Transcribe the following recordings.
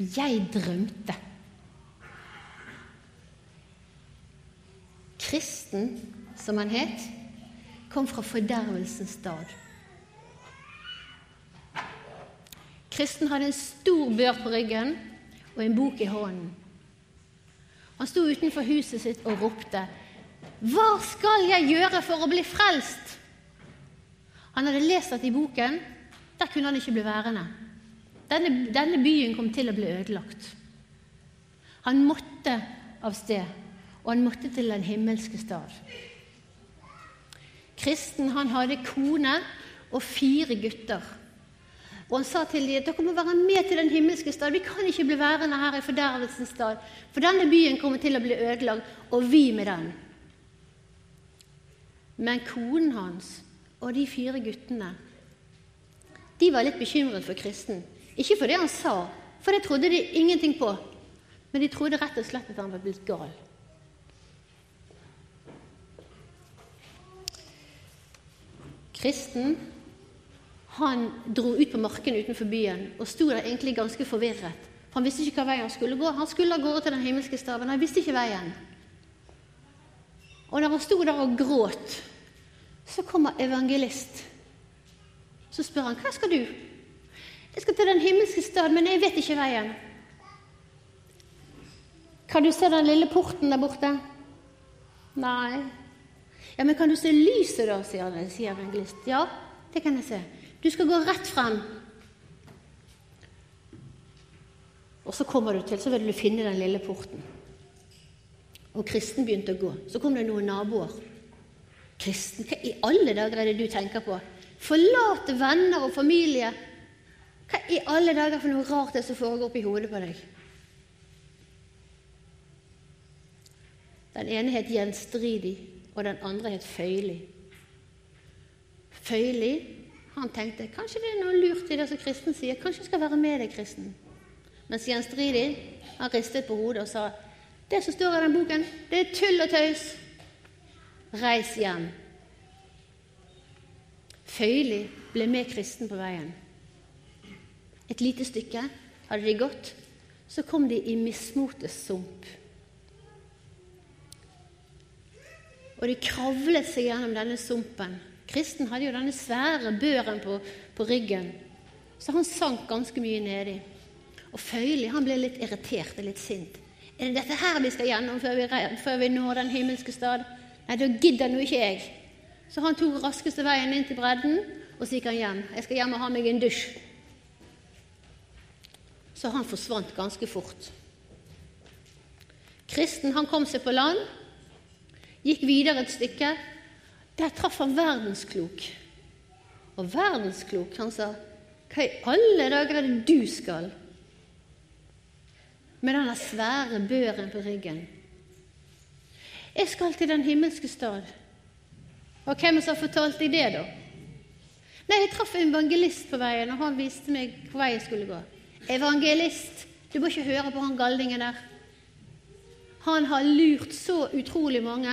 'Jeg drømte'. Kristen, som han het, kom fra fordervelsens stad. Kristen hadde en stor bør på ryggen og en bok i hånden. Han sto utenfor huset sitt og ropte, 'Hva skal jeg gjøre for å bli frelst?' Han hadde lest at i boken der kunne han ikke bli værende. Denne, denne byen kom til å bli ødelagt. Han måtte av sted, og han måtte til den himmelske stad. Kristen han hadde kone og fire gutter. Og han sa til dem at dere må være med til den himmelske stad. Vi kan ikke bli værende her i fordervelsens stad, for denne byen kommer til å bli ødelagt, og vi med den. Men konen hans og de fire guttene de var litt bekymret for kristen. Ikke for det han sa, for det trodde de ingenting på. Men de trodde rett og slett at han var blitt gal. Kristen han dro ut på marken utenfor byen og sto der egentlig ganske forvirret. For Han visste ikke hva vei han skulle gå. Han skulle av gårde til den himmelske staven. Han visste ikke veien. Og når han sto der og gråt, så kommer evangelist. Så spør han, 'Hva skal du?' 'Jeg skal til den himmelske stad, men jeg vet ikke veien.' 'Kan du se den lille porten der borte?' 'Nei.' 'Ja, men kan du se lyset, da?' sier, sier evangelist. 'Ja, det kan jeg se.' Du skal gå rett frem. Og så kommer du til, så vil du finne den lille porten. Og kristen begynte å gå. Så kom det noen naboer. Kristen, hva i alle dager er det du tenker på? Forlate venner og familie. Hva i alle dager for noe rart det som foregår oppi hodet på deg? Den ene het gjenstridig, og den andre het føyelig. Føyelig han tenkte kanskje det er noe lurt i det som kristen sier. Kanskje jeg skal være med deg, kristen. Mens gjenstridig han ristet på hodet og sa det som står i den boken, det er tull og tøys. Reis hjem. Føyelig ble med kristen på veien. Et lite stykke hadde de gått, så kom de i mismotets sump. Og de kravlet seg gjennom denne sumpen Kristen hadde jo denne svære børen på, på ryggen, så han sank ganske mye nedi. Og Føyli han ble litt irritert og litt sint. Er det dette her vi skal gjennom før vi, før vi når den himmelske stad? Nei, da gidder nå ikke jeg. Så han tok raskeste veien inn til bredden, og så gikk han hjem. Jeg skal hjem og ha meg en dusj. Så han forsvant ganske fort. Kristen han kom seg på land, gikk videre et stykke, der traff han verdensklok. Og verdensklok, han sa, 'Hva i alle dager er det du skal?' Med denne svære børen på ryggen. 'Jeg skal til den himmelske stad.' Og hvem som har fortalt deg det, da? Nei, Jeg traff en evangelist på veien, og han viste meg hvor vei jeg skulle gå. Evangelist! Du må ikke høre på han galdingen der. Han har lurt så utrolig mange.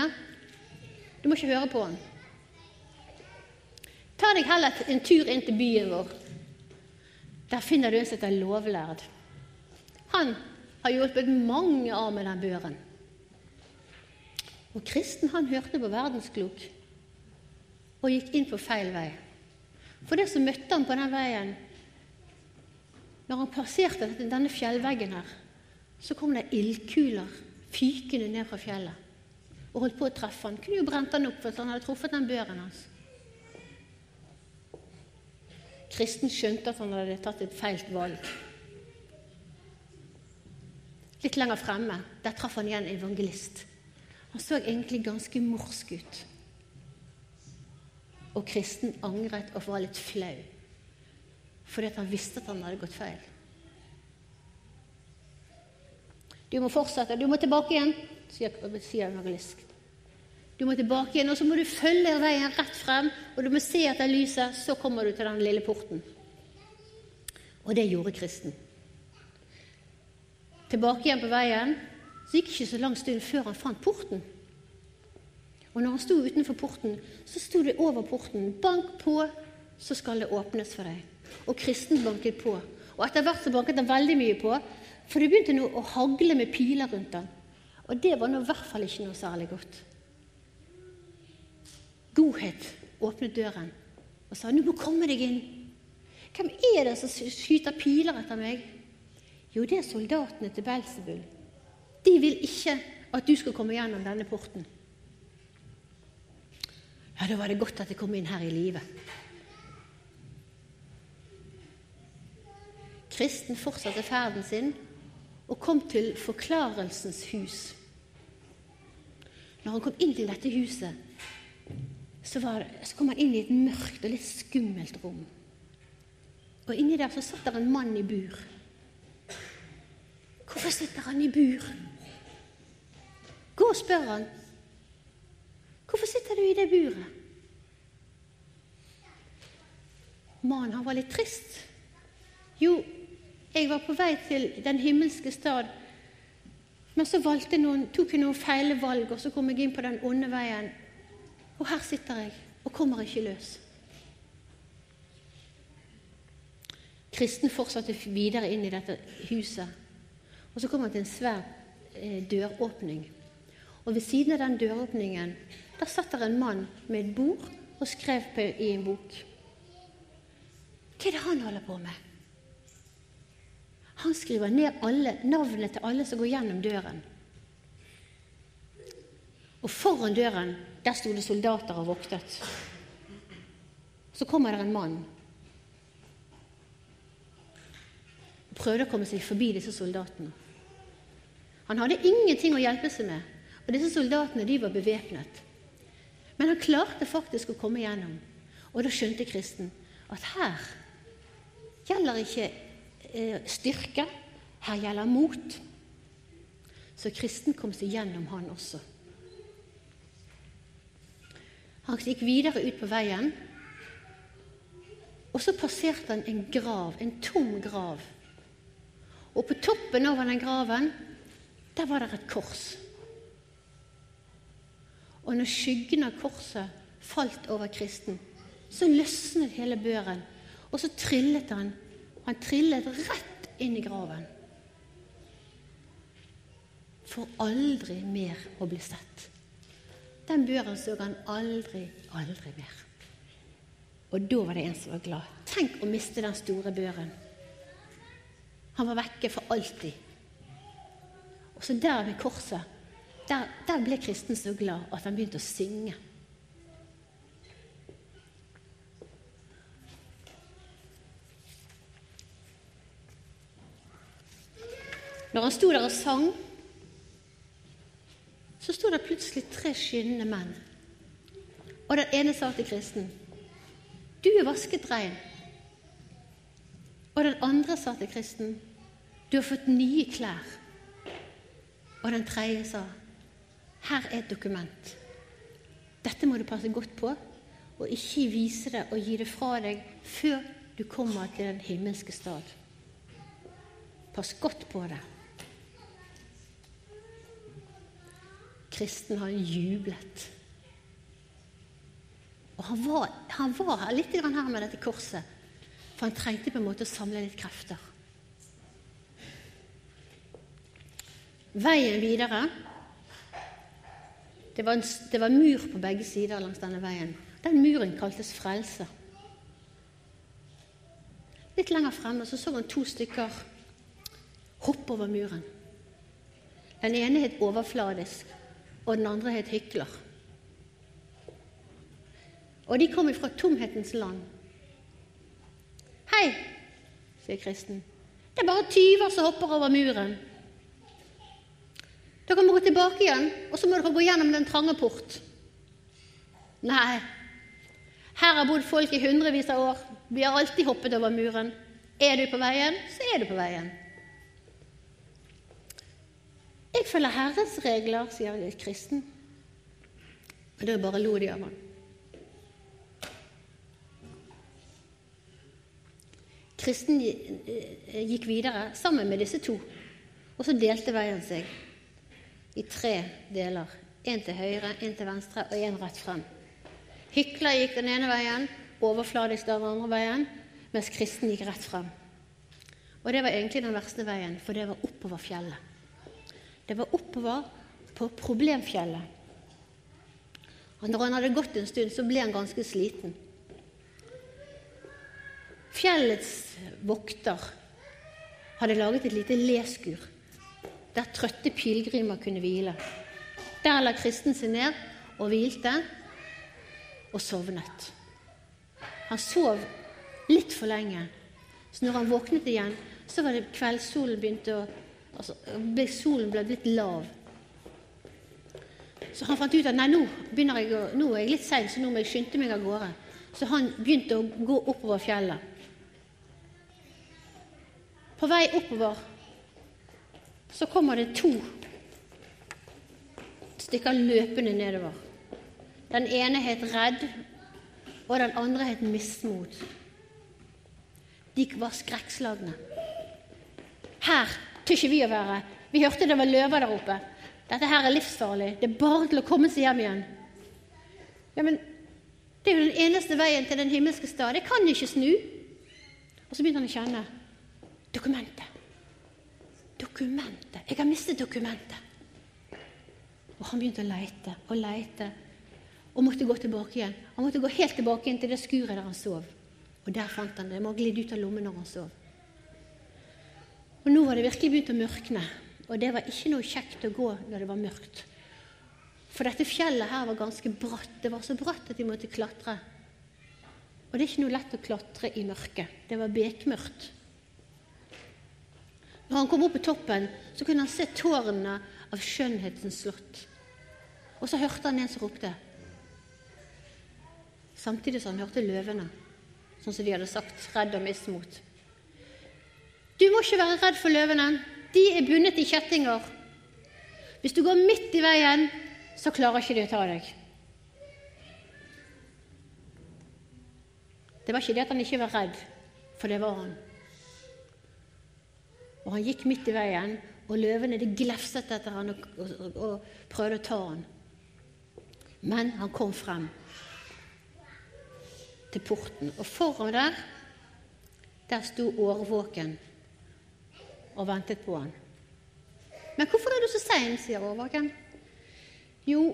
Du må ikke høre på han. Ta deg heller en tur inn til byen vår. Der finner du en som heter Lovlærd. Han har hjulpet mange av med den børen. Og kristen han hørte på verdensklok og gikk inn på feil vei. For det som møtte han på den veien Når han passerte denne fjellveggen her, så kom det ildkuler fykende ned fra fjellet og holdt på å treffe han. Kunne jo brent han opp for han hadde truffet den børen hans. Kristen skjønte at han hadde tatt et feil valg. Litt lenger fremme der traff han igjen en evangelist. Han så egentlig ganske morsk ut. Og kristen angret og var litt flau fordi han visste at han hadde gått feil. Du må fortsette. Du må tilbake igjen, sier evangelist. Du må tilbake igjen, og så må du følge veien rett frem, og du må se etter lyset. Så kommer du til den lille porten. Og det gjorde kristen. Tilbake igjen på veien. Så gikk ikke så lang stund før han fant porten. Og når han sto utenfor porten, så sto det over porten 'Bank på, så skal det åpnes for deg'. Og kristen banket på. Og etter hvert så banket han veldig mye på, For det begynte nå å hagle med piler rundt han. Og det var nå i hvert fall ikke noe særlig godt. Godhet åpnet døren og sa 'Du må komme deg inn'. Hvem er det som skyter piler etter meg? Jo, det er soldatene til Belsebul. De vil ikke at du skal komme gjennom denne porten. Ja, da var det godt at jeg kom inn her i live. Kristen fortsatte ferden sin og kom til Forklarelsens hus. Når han kom inn til dette huset, så, var, så kom han inn i et mørkt og litt skummelt rom. Og inni der så satt der en mann i bur. Hvorfor sitter han i bur? Gå og spør han. Hvorfor sitter du i det buret? Mannen, han var litt trist. Jo, jeg var på vei til den himmelske stad, men så noen, tok jeg noen feile valg, og så kom jeg inn på den onde veien. Og her sitter jeg og kommer ikke løs. Kristen fortsatte videre inn i dette huset. Og så kom han til en svær eh, døråpning. Og ved siden av den døråpningen der satt der en mann med et bord og skrev på, i en bok. Hva er det han holder på med? Han skriver ned alle, navnet til alle som går gjennom døren. Og foran døren der sto det soldater og voktet. Så kommer det en mann. og Prøvde å komme seg forbi disse soldatene. Han hadde ingenting å hjelpe seg med, og disse soldatene de var bevæpnet. Men han klarte faktisk å komme gjennom. Og da skjønte kristen at her gjelder ikke styrke, her gjelder mot. Så kristen kom seg gjennom han også. Han gikk videre ut på veien, og så passerte han en grav, en tom grav. Og på toppen av den graven, der var det et kors. Og når skyggen av korset falt over kristen, så løsnet hele børen, og så trillet han. Han trillet rett inn i graven. For aldri mer å bli sett. Den børen så han aldri, aldri mer. Og da var det en som var glad. Tenk å miste den store børen. Han var vekke for alltid. Og så der ved korset, der, der ble kristen så glad at han begynte å synge. Når han sto der og sang så sto det plutselig tre skinnende menn. Og den ene sa til kristen, 'Du er vasket rein.' Og den andre sa til kristen, 'Du har fått nye klær.' Og den tredje sa, 'Her er et dokument. Dette må du passe godt på, og ikke vise det og gi det fra deg før du kommer til den himmelske stad. Pass godt på det.' Kristen, han jublet. Og han var, han var litt her med dette korset, for han trengte på en måte å samle litt krefter. Veien videre det var, en, det var mur på begge sider langs denne veien. Den muren kaltes frelse. Litt lenger fremme så, så han to stykker hoppe over muren. Den ene het overfladisk, og den andre het hykler. Og de kom fra tomhetens land. Hei, sier kristen. Det er bare tyver som hopper over muren. Dere må gå tilbake igjen, og så må dere gå gjennom den trange port. Nei, her har bodd folk i hundrevis av år. Vi har alltid hoppet over muren. Er du på veien, så er du på veien. Jeg følger Herrens regler, sier jeg kristen. Og da bare lo de av ham. Kristen eh, gikk videre sammen med disse to, og så delte veien seg i tre deler. En til høyre, en til venstre og en rett frem. Hykler gikk den ene veien, overfladisk den andre veien, mens kristen gikk rett frem. Og det var egentlig den verste veien, for det var oppover fjellet. Det var oppover på problemfjellet. Og når han hadde gått en stund, så ble han ganske sliten. Fjellets vokter hadde laget et lite leskur der trøtte pilegrimer kunne hvile. Der la kristen seg ned og hvilte og sovnet. Han sov litt for lenge, så når han våknet igjen, så var det kveldssolen begynte å altså, Solen ble blitt lav. Så han fant ut at nei, nå, jeg å, nå er jeg litt sein, så nå må jeg skynde meg av gårde. Så han begynte å gå oppover fjellet. På vei oppover så kommer det to stykker løpende nedover. Den ene het Redd, og den andre het Mismot. De var skrekkslagne. Her tør ikke vi å være. Vi hørte det var løver der oppe. Dette her er livsfarlig. Det er bare til å komme seg hjem igjen. Ja, men det er jo den eneste veien til den himmelske stad. Jeg kan ikke snu. Og så begynte han å kjenne dokumentet. Dokumentet. Jeg har mistet dokumentet. Og han begynte å leite og leite og måtte gå tilbake igjen. Han måtte gå helt tilbake inn til det skuret der han sov. Og der fant han det. Det må ha glidd ut av lommen når han sov. Og nå var det virkelig begynt å mørkne, og det var ikke noe kjekt å gå når det var mørkt. For dette fjellet her var ganske bratt. Det var så bratt at de måtte klatre. Og det er ikke noe lett å klatre i mørket. Det var bekmørkt. Når han kom opp på toppen, så kunne han se tårnene av skjønnhetens slott. Og så hørte han en som ropte. Samtidig som han hørte løvene, sånn som de hadde sagt, redd og mismot. Du må ikke være redd for løvene. De er bundet i kjettinger. Hvis du går midt i veien, så klarer ikke de å ta deg. Det var ikke det at han ikke var redd, for det var han. Og han gikk midt i veien, og løvene de glefset etter han og, og, og prøvde å ta han. Men han kom frem til porten, og foran der der sto årvåken og ventet på han. Men hvorfor er du så sein, sier årvåken. Jo,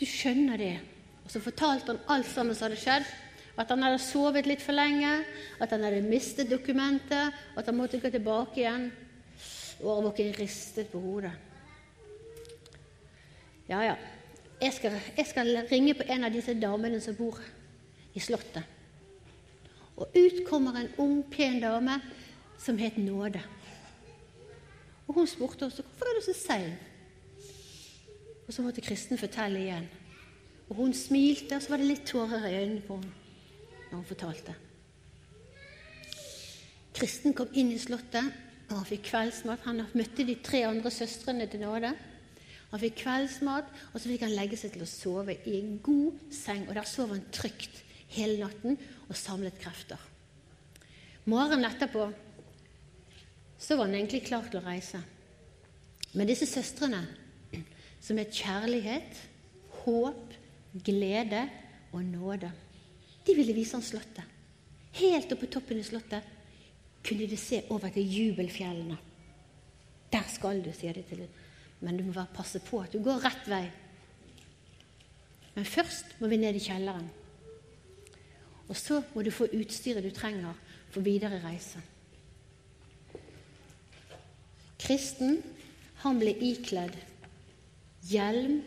du skjønner det. Og så fortalte han alt sammen som hadde skjedd. At han hadde sovet litt for lenge, at han hadde mistet dokumentet, at han måtte gå tilbake igjen. Årvåken ristet på hodet. Ja, ja. Jeg skal, jeg skal ringe på en av disse damene som bor i Slottet. Og ut kommer en ung, pen dame som het Nåde. Og Hun spurte også hvorfor er du så sein. Og så måtte Kristen fortelle igjen. Og Hun smilte, og så var det litt tårer i øynene på henne når hun fortalte. Kristen kom inn i Slottet, og han fikk kveldsmat. Han møtte de tre andre søstrene til nåde. Han fikk kveldsmat, og så fikk han legge seg til å sove i en god seng. Og der sov han trygt hele natten og samlet krefter. Morgenen etterpå så var han egentlig klar til å reise. Men disse søstrene, som er kjærlighet, håp, glede og nåde, de ville vise ham Slottet. Helt oppe på toppen i Slottet kunne de se over til jubelfjellene. Der skal du, sier de til dem. Men du må bare passe på at du går rett vei. Men først må vi ned i kjelleren. Og så må du få utstyret du trenger for videre reise. Kristen, han ble ikledd hjelm,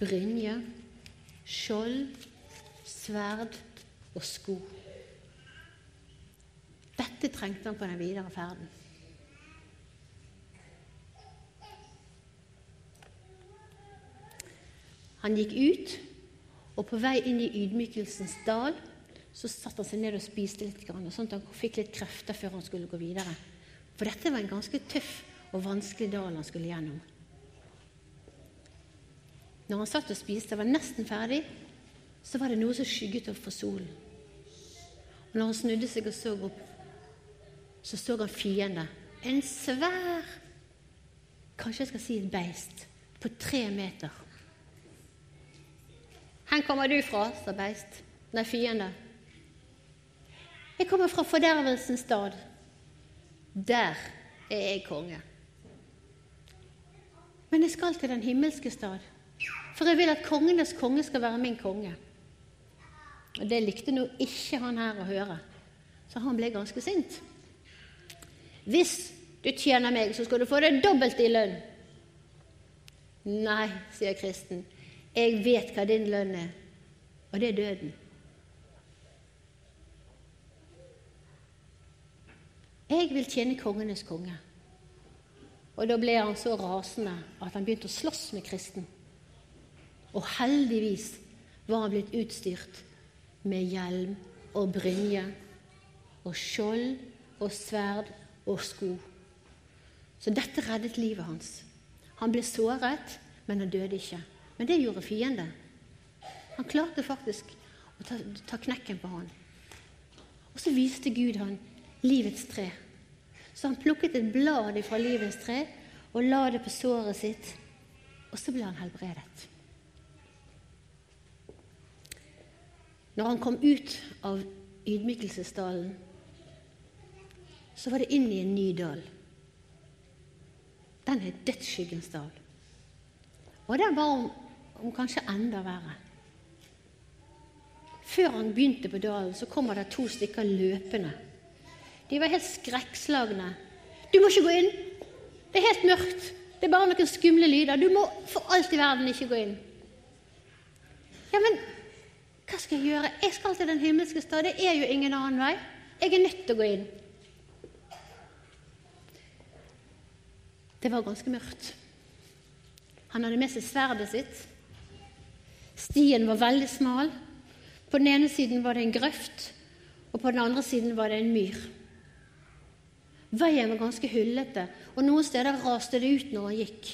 brynje, skjold, sverd og sko. Dette trengte han på den videre ferden. Han gikk ut, og på vei inn i ydmykelsens dal så satte han seg ned og spiste litt, sånn at han fikk litt krefter før han skulle gå videre. For dette var en ganske tøff og vanskelig dal han skulle gjennom. Når han satt og spiste og var nesten ferdig, så var det noe som skygget opp for solen. Og når han snudde seg og så opp, så så han fiende. En svær, kanskje jeg skal si et beist, på tre meter. Hvor kommer du fra? sa beist. Nei, fiende. Jeg kommer fra fordervelsens stad. Der er jeg konge. Men jeg skal til den himmelske stad, for jeg vil at kongenes konge skal være min konge. Og Det likte nå ikke han her å høre, så han ble ganske sint. Hvis du tjener meg, så skal du få det dobbelt i lønn. Nei, sier kristen, jeg vet hva din lønn er, og det er døden. Jeg vil tjene kongenes konge. Og da ble han så rasende at han begynte å slåss med kristen. Og heldigvis var han blitt utstyrt med hjelm og brynje og skjold og sverd og sko. Så dette reddet livet hans. Han ble såret, men han døde ikke. Men det gjorde fienden. Han klarte faktisk å ta, ta knekken på han. Og så viste Gud han livets tre. Så han plukket et blad fra livets tre og la det på såret sitt, og så ble han helbredet. Når han kom ut av ydmykelsesdalen, så var det inn i en ny dal. Den het Dødsskyggens dal. Og den var om, om kanskje enda verre. Før han begynte på dalen, så kommer det to stykker løpende de var helt skrekkslagne. Du må ikke gå inn! Det er helt mørkt. Det er bare noen skumle lyder. Du må for alt i verden ikke gå inn. Ja, men hva skal jeg gjøre? Jeg skal til den himmelske stad. Det er jo ingen annen vei. Jeg er nødt til å gå inn. Det var ganske mørkt. Han hadde med seg sverdet sitt. Stien var veldig smal. På den ene siden var det en grøft, og på den andre siden var det en myr. Veien var ganske hullete, og noen steder raste det ut når han gikk.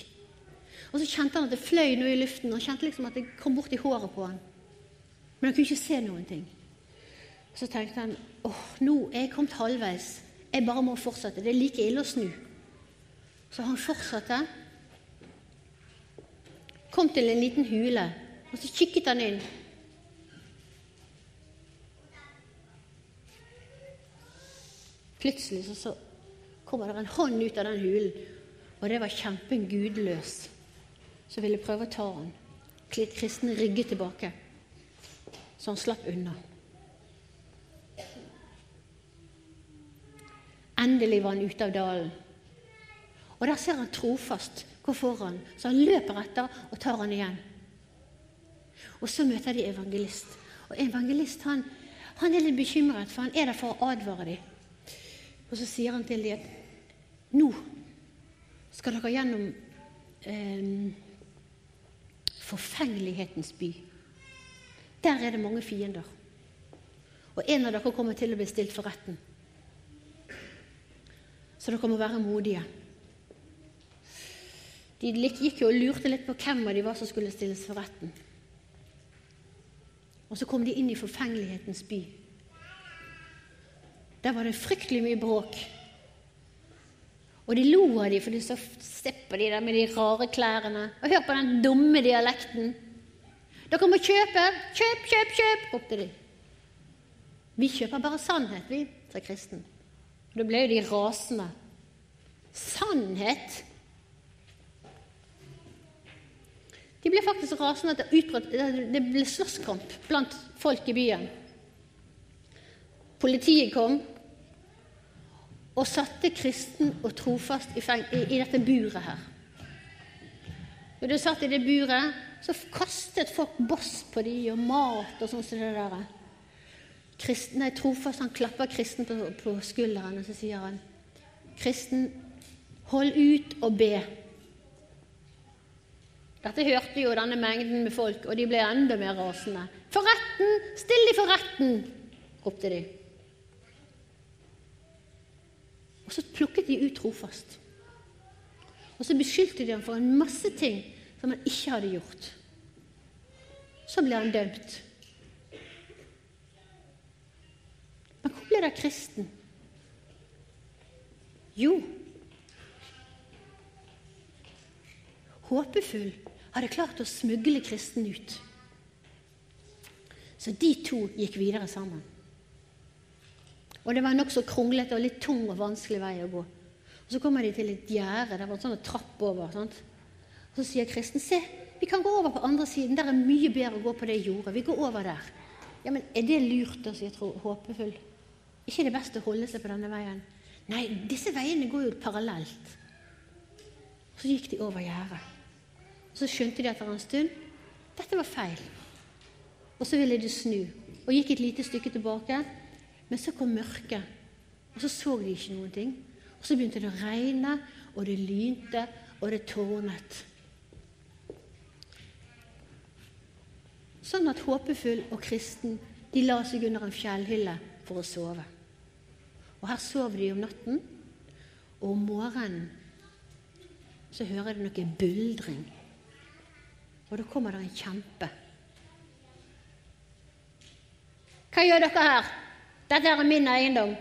Og så kjente han at det fløy noe i luften, og kjente liksom at det kom bort i håret på han. Men han kunne ikke se noen ting. Så tenkte han åh, nå er jeg kommet halvveis. Jeg bare må fortsette. Det er like ille å snu. Så han fortsatte. Kom til en liten hule, og så kikket han inn. Plutselig så, så kommer det en hånd ut av den hulen, og det var kjempen gudløs som ville prøve å ta han. Kristen rygget tilbake, så han slapp unna. Endelig var han ute av dalen. Og der ser han trofast hvor foran, så han løper etter og tar han igjen. Og så møter de evangelist. Og evangelist han, han er litt bekymret, for han er der for å advare dem. Og så sier han til dem at nå skal dere gjennom eh, forfengelighetens by. Der er det mange fiender. Og en av dere kommer til å bli stilt for retten. Så dere må være modige. De gikk jo og lurte litt på hvem av de var som skulle stilles for retten. Og så kom de inn i forfengelighetens by. Der var det fryktelig mye bråk. Og de lo av dem, for så stepper de der med de rare klærne. Og hør på den dumme dialekten. Dere må kjøpe! Kjøp, kjøp, kjøp! ropte de. Vi kjøper bare sannhet, vi, sa kristen. Da ble jo de rasende. Sannhet? De ble faktisk rasende at det ble slåsskamp blant folk i byen. Politiet kom, og satte kristen og trofast i, i, dette buret her. Når du satt i det buret, så kastet folk boss på de og mat og sånn som det der. Kristen, nei, trofast han klapper kristen på, på skulderen og så sier han, 'Kristen, hold ut og be.' Dette hørte jo denne mengden med folk, og de ble enda mer rasende. 'For retten! Still de for retten!' ropte de. Og så plukket de ut trofast. Og så beskyldte de ham for en masse ting som han ikke hadde gjort. Så ble han dømt. Men hvor ble det av kristen? Jo, håpefull hadde klart å smugle kristen ut. Så de to gikk videre sammen. Og det var en nokså kronglete og litt tung og vanskelig vei å gå. Og Så kommer de til et gjerde. Det var en sånn trapp over. Sant? Og Så sier Kristen se, vi kan gå over på andre siden. Der er mye bedre å gå på det jordet. Vi går over der. Ja, men Er det lurt, da, sier Håpefull. ikke det beste å holde seg på denne veien? Nei, disse veiene går jo parallelt. Så gikk de over gjerdet. Så skjønte de etter en stund dette var feil. Og så ville de snu og gikk et lite stykke tilbake. Men så kom mørket, og så så de ikke noen ting. Og så begynte det å regne, og det lynte, og det tårnet. Sånn at håpefull og kristen de la seg under en fjellhylle for å sove. Og her sov de om natten, og om morgenen så hører de noe buldring. Og da kommer det en kjempe. Hva gjør dere her? Dette er min eiendom.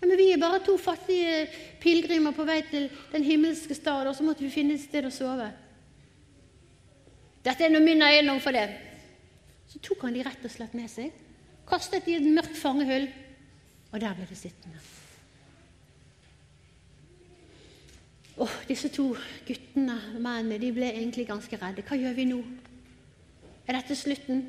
Ja, men Vi er bare to fattige pilegrimer på vei til den himmelske stad, og så måtte vi finne et sted å sove. Dette er nå min eiendom for det. Så tok han de rett og slett med seg, kastet de i et mørkt fangehull, og der ble de sittende. Oh, disse to guttene, mennene, de ble egentlig ganske redde. Hva gjør vi nå? Er dette slutten?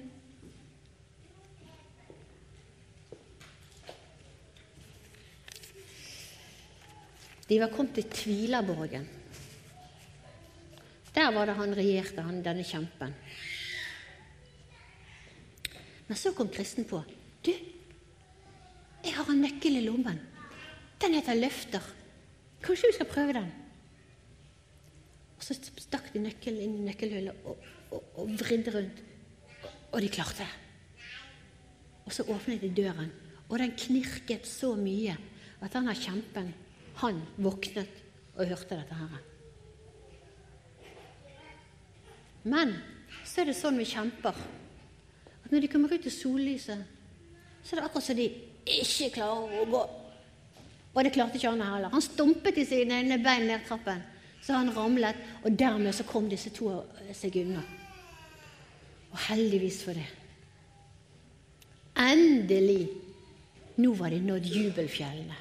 De var kommet til Tvilaborgen. Der var det han regjerte, han, denne kjempen. Men så kom kristen på. Du, jeg har en nøkkel i lommen. Den heter løfter. Kanskje vi skal prøve den? Og så stakk de nøkkelen inn i nøkkelhullet og, og, og vridde rundt. Og de klarte det. Og så åpnet de døren, og den knirket så mye at denne kjempen, han våknet og hørte dette her. Men så er det sånn vi kjemper at når de kommer ut i sollyset, så er det akkurat som de ikke klarer å gå. Og det klarte ikke han heller. Han stumpet i sine ene bein ned trappen. Så han ramlet, og dermed så kom disse to seg unna. Og heldigvis for det. Endelig! Nå var de nådd jubelfjellene.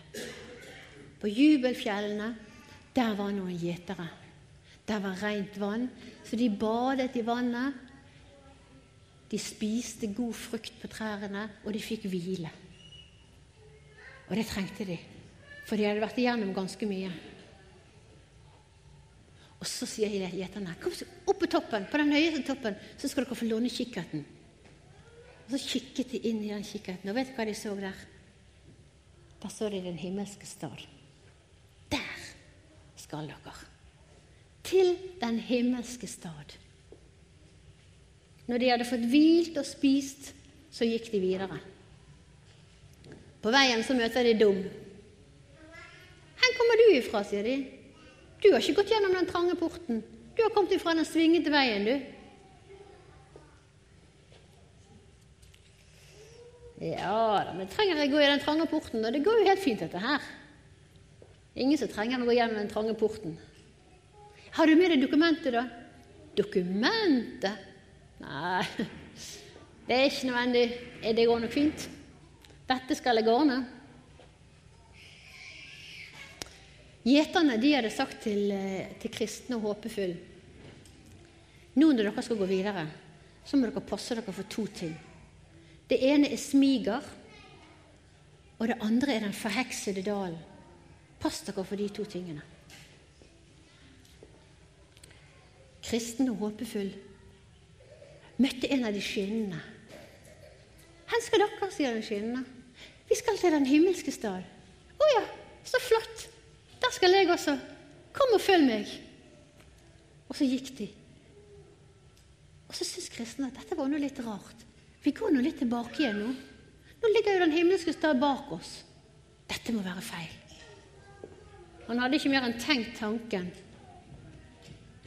På jubelfjellene, der var noen gjetere. Der var rent vann, så de badet i vannet. De spiste god frukt på trærne, og de fikk hvile. Og det trengte de, for de hadde vært igjennom ganske mye. Og så sier gjeterne kom opp på toppen, på den høyeste toppen, så skal dere få låne kikkerten. Og Så kikket de inn i den kikkerten, og vet du hva de så der? Der så de den himmelske stad. Skal dere. Til den himmelske stad. Når de hadde fått hvilt og spist, så gikk de videre. På veien så møter de Dum. 'Hvor kommer du ifra?' sier de. Du har ikke gått gjennom den trange porten. Du har kommet ifra den svingete veien, du. Ja da, men trenger jeg gå i den trange porten? Og det går jo helt fint, dette her. Ingen som trenger å gå gjennom den trange porten. Har du med deg dokumentet, da? Dokumentet? Nei, det er ikke nødvendig. Det går nok fint. Dette skal jeg ordne. Gjeterne de hadde sagt til, eh, til kristne og håpefulle Nå når dere skal gå videre, så må dere passe dere for to ting. Det ene er smiger, og det andre er den forheksede dalen. Pass dere for de to tingene. Kristen og håpefull møtte en av de skinnende. Hvor skal dere, sier den skinnende. Vi skal til den himmelske stad. Å ja, så flott. Der skal jeg også. Kom og følg meg. Og så gikk de. Og så syntes kristne at dette var noe litt rart. Vi går nå litt tilbake igjen nå. Nå ligger jo den himmelske stad bak oss. Dette må være feil. Han hadde ikke mer enn tenkt tanken.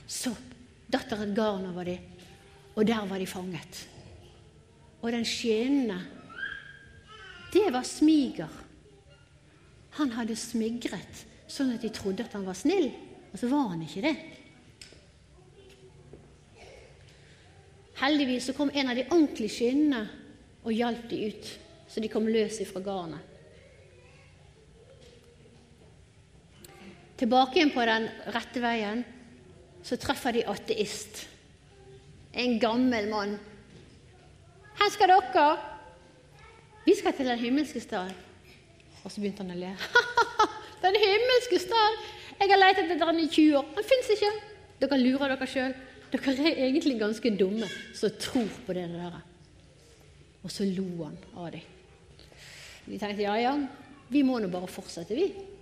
Så datt det et garn over dem, og der var de fanget. Og den skinnende, det var smiger. Han hadde smigret sånn at de trodde at han var snill, og så var han ikke det. Heldigvis så kom en av de ordentlige skinnene og hjalp de ut, så de kom løs ifra garnet. Tilbake igjen på den rette veien, så treffer de ateist. En gammel mann. 'Hvor skal dere?' 'Vi skal til den himmelske stad.' Og så begynte han å le. 'Den himmelske stad? Jeg har lett etter den i 20 år. Den fins ikke.' Dere lurer dere sjøl. Dere er egentlig ganske dumme som tror på det der. Og så lo han av dem. De tenkte ja, ja, vi må nå bare fortsette, vi.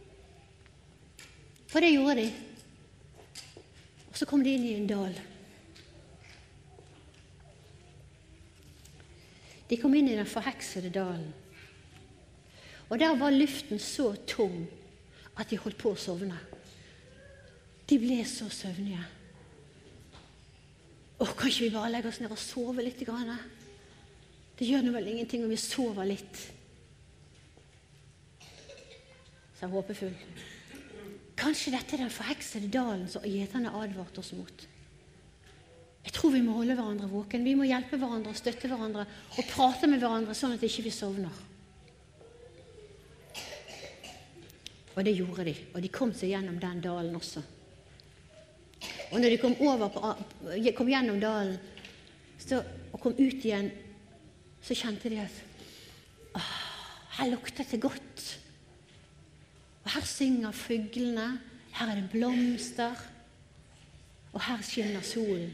For det gjorde de. Og så kom de inn i en dal. De kom inn i den forheksede dalen. Og der var luften så tung at de holdt på å sovne. De ble så søvnige. Å, kan ikke vi bare legge oss ned og sove litt? Grann? Det gjør nå vel ingenting om vi sover litt. Så håpefull. Kanskje dette er den forheksede dalen som gjeterne advarte oss mot. Jeg tror vi må holde hverandre våken. Vi må hjelpe hverandre og støtte hverandre og prate med hverandre sånn at vi ikke sovner. Og det gjorde de, og de kom seg gjennom den dalen også. Og når de kom, på, kom gjennom dalen så, og kom ut igjen, så kjente de at her luktet det godt. Og her synger fuglene, her er det blomster, og her skinner solen.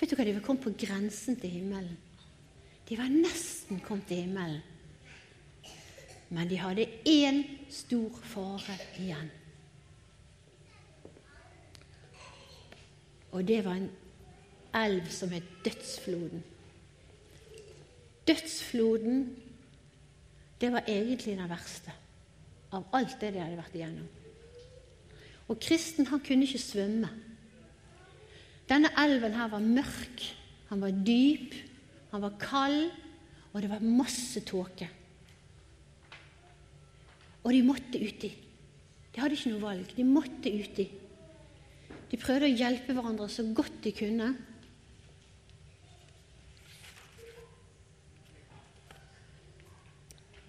Vet du hva, De var kommet på grensen til himmelen. De var nesten kommet til himmelen. Men de hadde én stor fare igjen. Og det var en elv som het Dødsfloden. Dødsfloden, det var egentlig den verste av alt det de hadde vært igjennom. Og kristen han kunne ikke svømme. Denne elven her var mørk, han var dyp, han var kald, og det var masse tåke. Og de måtte uti. De hadde ikke noe valg. De måtte uti. De prøvde å hjelpe hverandre så godt de kunne.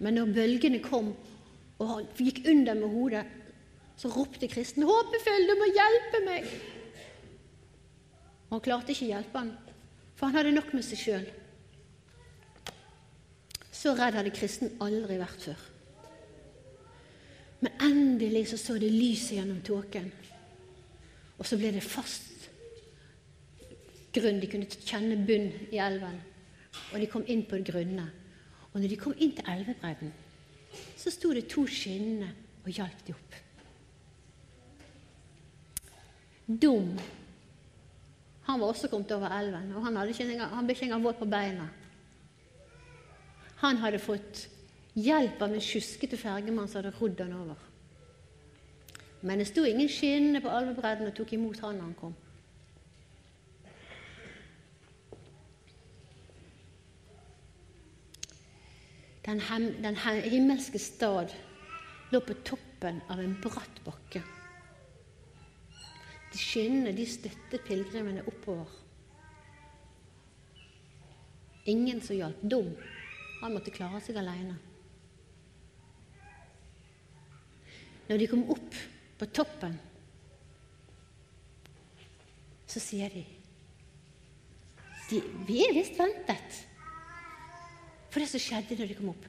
Men når bølgene kom og gikk under med hodet, så ropte kristen 'Håpefull, du må hjelpe meg!' Og han klarte ikke å hjelpe han, for han hadde nok med seg sjøl. Så redd hadde kristen aldri vært før. Men endelig så, så det lyset gjennom tåken. Og så ble det fast grunn. De kunne kjenne bunn i elven. Og de kom inn på grunne. Og når de kom inn til elvebredden, så sto det to skinnende og hjalp de opp. Dum. Han var også kommet over elven, og han, engang, han ble ikke engang våt på beina. Han hadde fått hjelp av en sjuskete fergemann som hadde rodd han over. Men det sto ingen skinnende på elvebredden og tok imot han når han kom. Den, hem, den himmelske stad lå på toppen av en bratt bakke. De skinnene de støttet pilegrimene oppover. Ingen som hjalp. Dum. Han måtte klare seg alene. Når de kom opp på toppen, så sier de, de Vi er visst ventet. For det som skjedde når de kom opp,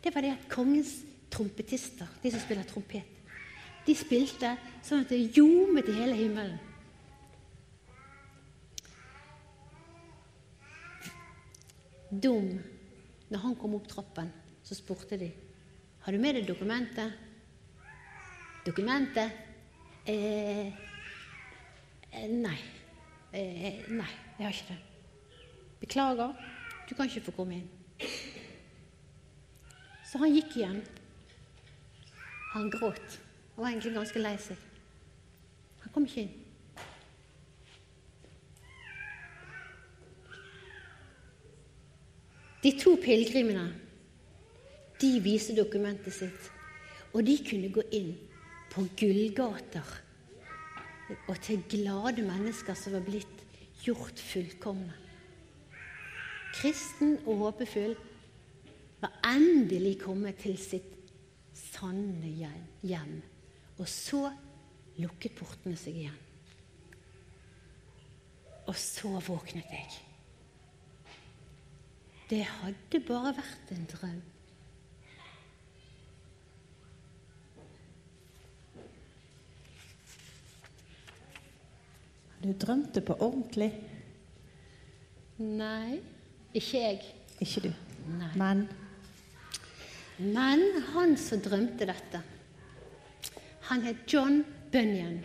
det var det at kongens trompetister, de som spiller trompet, de spilte sånn at det ljomet i hele himmelen. Dum. Når han kom opp trappen, så spurte de har du med deg dokumentet. Dokumentet? Eh, eh, nei. Eh, nei, jeg har ikke det. Beklager, du kan ikke få komme inn. Så han gikk igjen. Han gråt. Han var egentlig ganske lei seg. Han kom ikke inn. De to pilegrimene de viste dokumentet sitt, og de kunne gå inn på gullgater og til glade mennesker som var blitt gjort fullkomne. Kristen og håpefull var endelig kommet til sitt sanne hjem. Og så lukket portene seg igjen. Og så våknet jeg. Det hadde bare vært en drøm. Du drømte på ordentlig. Nei, ikke jeg. Ikke du. Nei. Men Men han som drømte dette, han het John Bunyan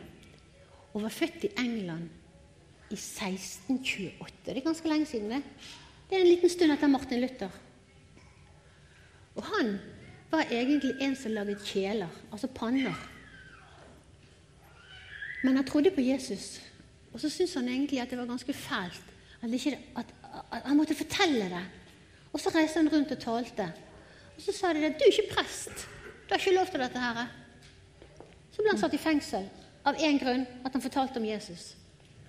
og var født i England i 1628. Det er ganske lenge siden, det. Det er en liten stund etter Martin Luther. Og han var egentlig en som laget kjeler, altså panner. Men han trodde på Jesus, og så syntes han egentlig at det var ganske fælt. At, ikke, at, at han måtte fortelle det. Og så reiste han rundt og talte. Og så sa de at du er ikke prest. Du har ikke lov til dette her. Så ble han satt i fengsel av én grunn, at han fortalte om Jesus.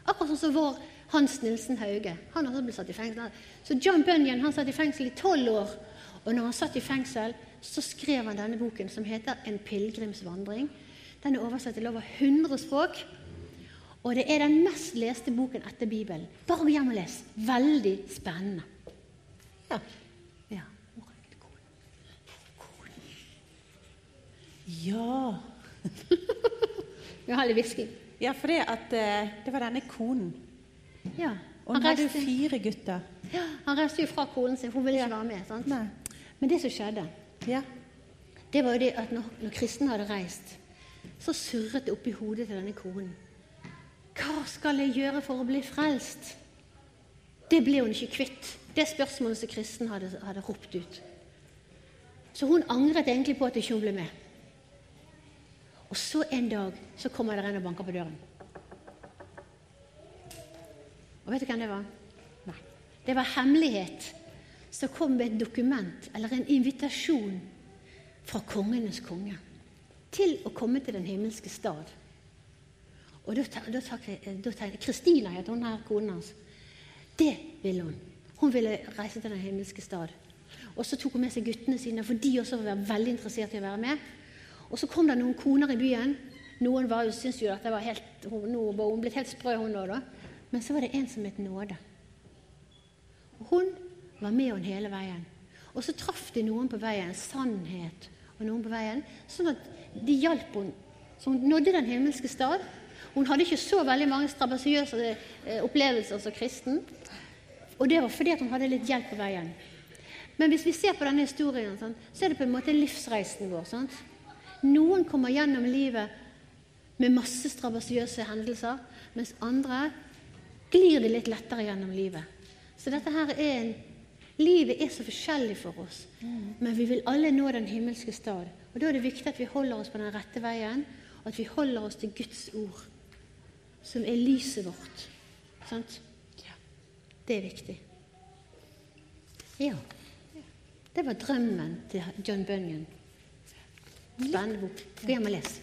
Akkurat sånn som vår Hans Nilsen Hauge. Han også ble satt i fengsel. Så John Bunyan han satt i fengsel i tolv år. Og når han satt i fengsel, så skrev han denne boken som heter 'En pilegrimsvandring'. Den er oversatt til over 100 språk. Og det er den mest leste boken etter Bibelen. Bare hjem og les. Veldig spennende. Ja. Ja. Vi har litt hvisking. ja, for det at eh, det var denne konen. Ja. Og Han hun hadde reiste, fire gutter. ja, han reiste jo fra konen sin, for hun ville ikke være med. sant? Nei. Men det som skjedde, Ja. det var jo det at når, når kristne hadde reist, så surret det oppi hodet til denne konen. Hva skal jeg gjøre for å bli frelst? Det ble hun ikke kvitt. Det spørsmålet som kristen hadde, hadde ropt ut. Så hun angret egentlig på at ikke hun ble med. Og så en dag så kommer det en og banker på døren. Og vet du hvem det var? Nei. Det var hemmelighet som kom med et dokument eller en invitasjon fra kongenes konge til å komme til den himmelske stad. Og da, da, da Kristina het hun her, konen hans. Det ville hun. Hun ville reise til den himmelske stad. Og så tok hun med seg guttene sine, for de også var veldig interessert i å være med. Og så kom det noen koner i byen. Noen var jo, syntes jo at det var helt, hun, nå var hun blitt helt sprø, hun òg, da. Men så var det en som het Nåde. Og hun var med henne hele veien. Og så traff de noen på veien, sannhet og noen på veien, sånn at de hjalp henne. Så hun nådde den himmelske stad. Hun hadde ikke så veldig mange strabasiøse eh, opplevelser som kristen. Og det var fordi hun hadde litt hjelp på veien. Men hvis vi ser på denne historien, så er det på en måte livsreisen vår. Sant? Noen kommer gjennom livet med masse strabasiøse hendelser, mens andre glir det litt lettere gjennom livet. Så dette her er en Livet er så forskjellig for oss, men vi vil alle nå den himmelske stad. Og Da er det viktig at vi holder oss på den rette veien, og at vi holder oss til Guds ord, som er lyset vårt. Sant? Det er viktig. Ja. Det var drømmen til John Bunyan. Vann bok. Gå hem och läs.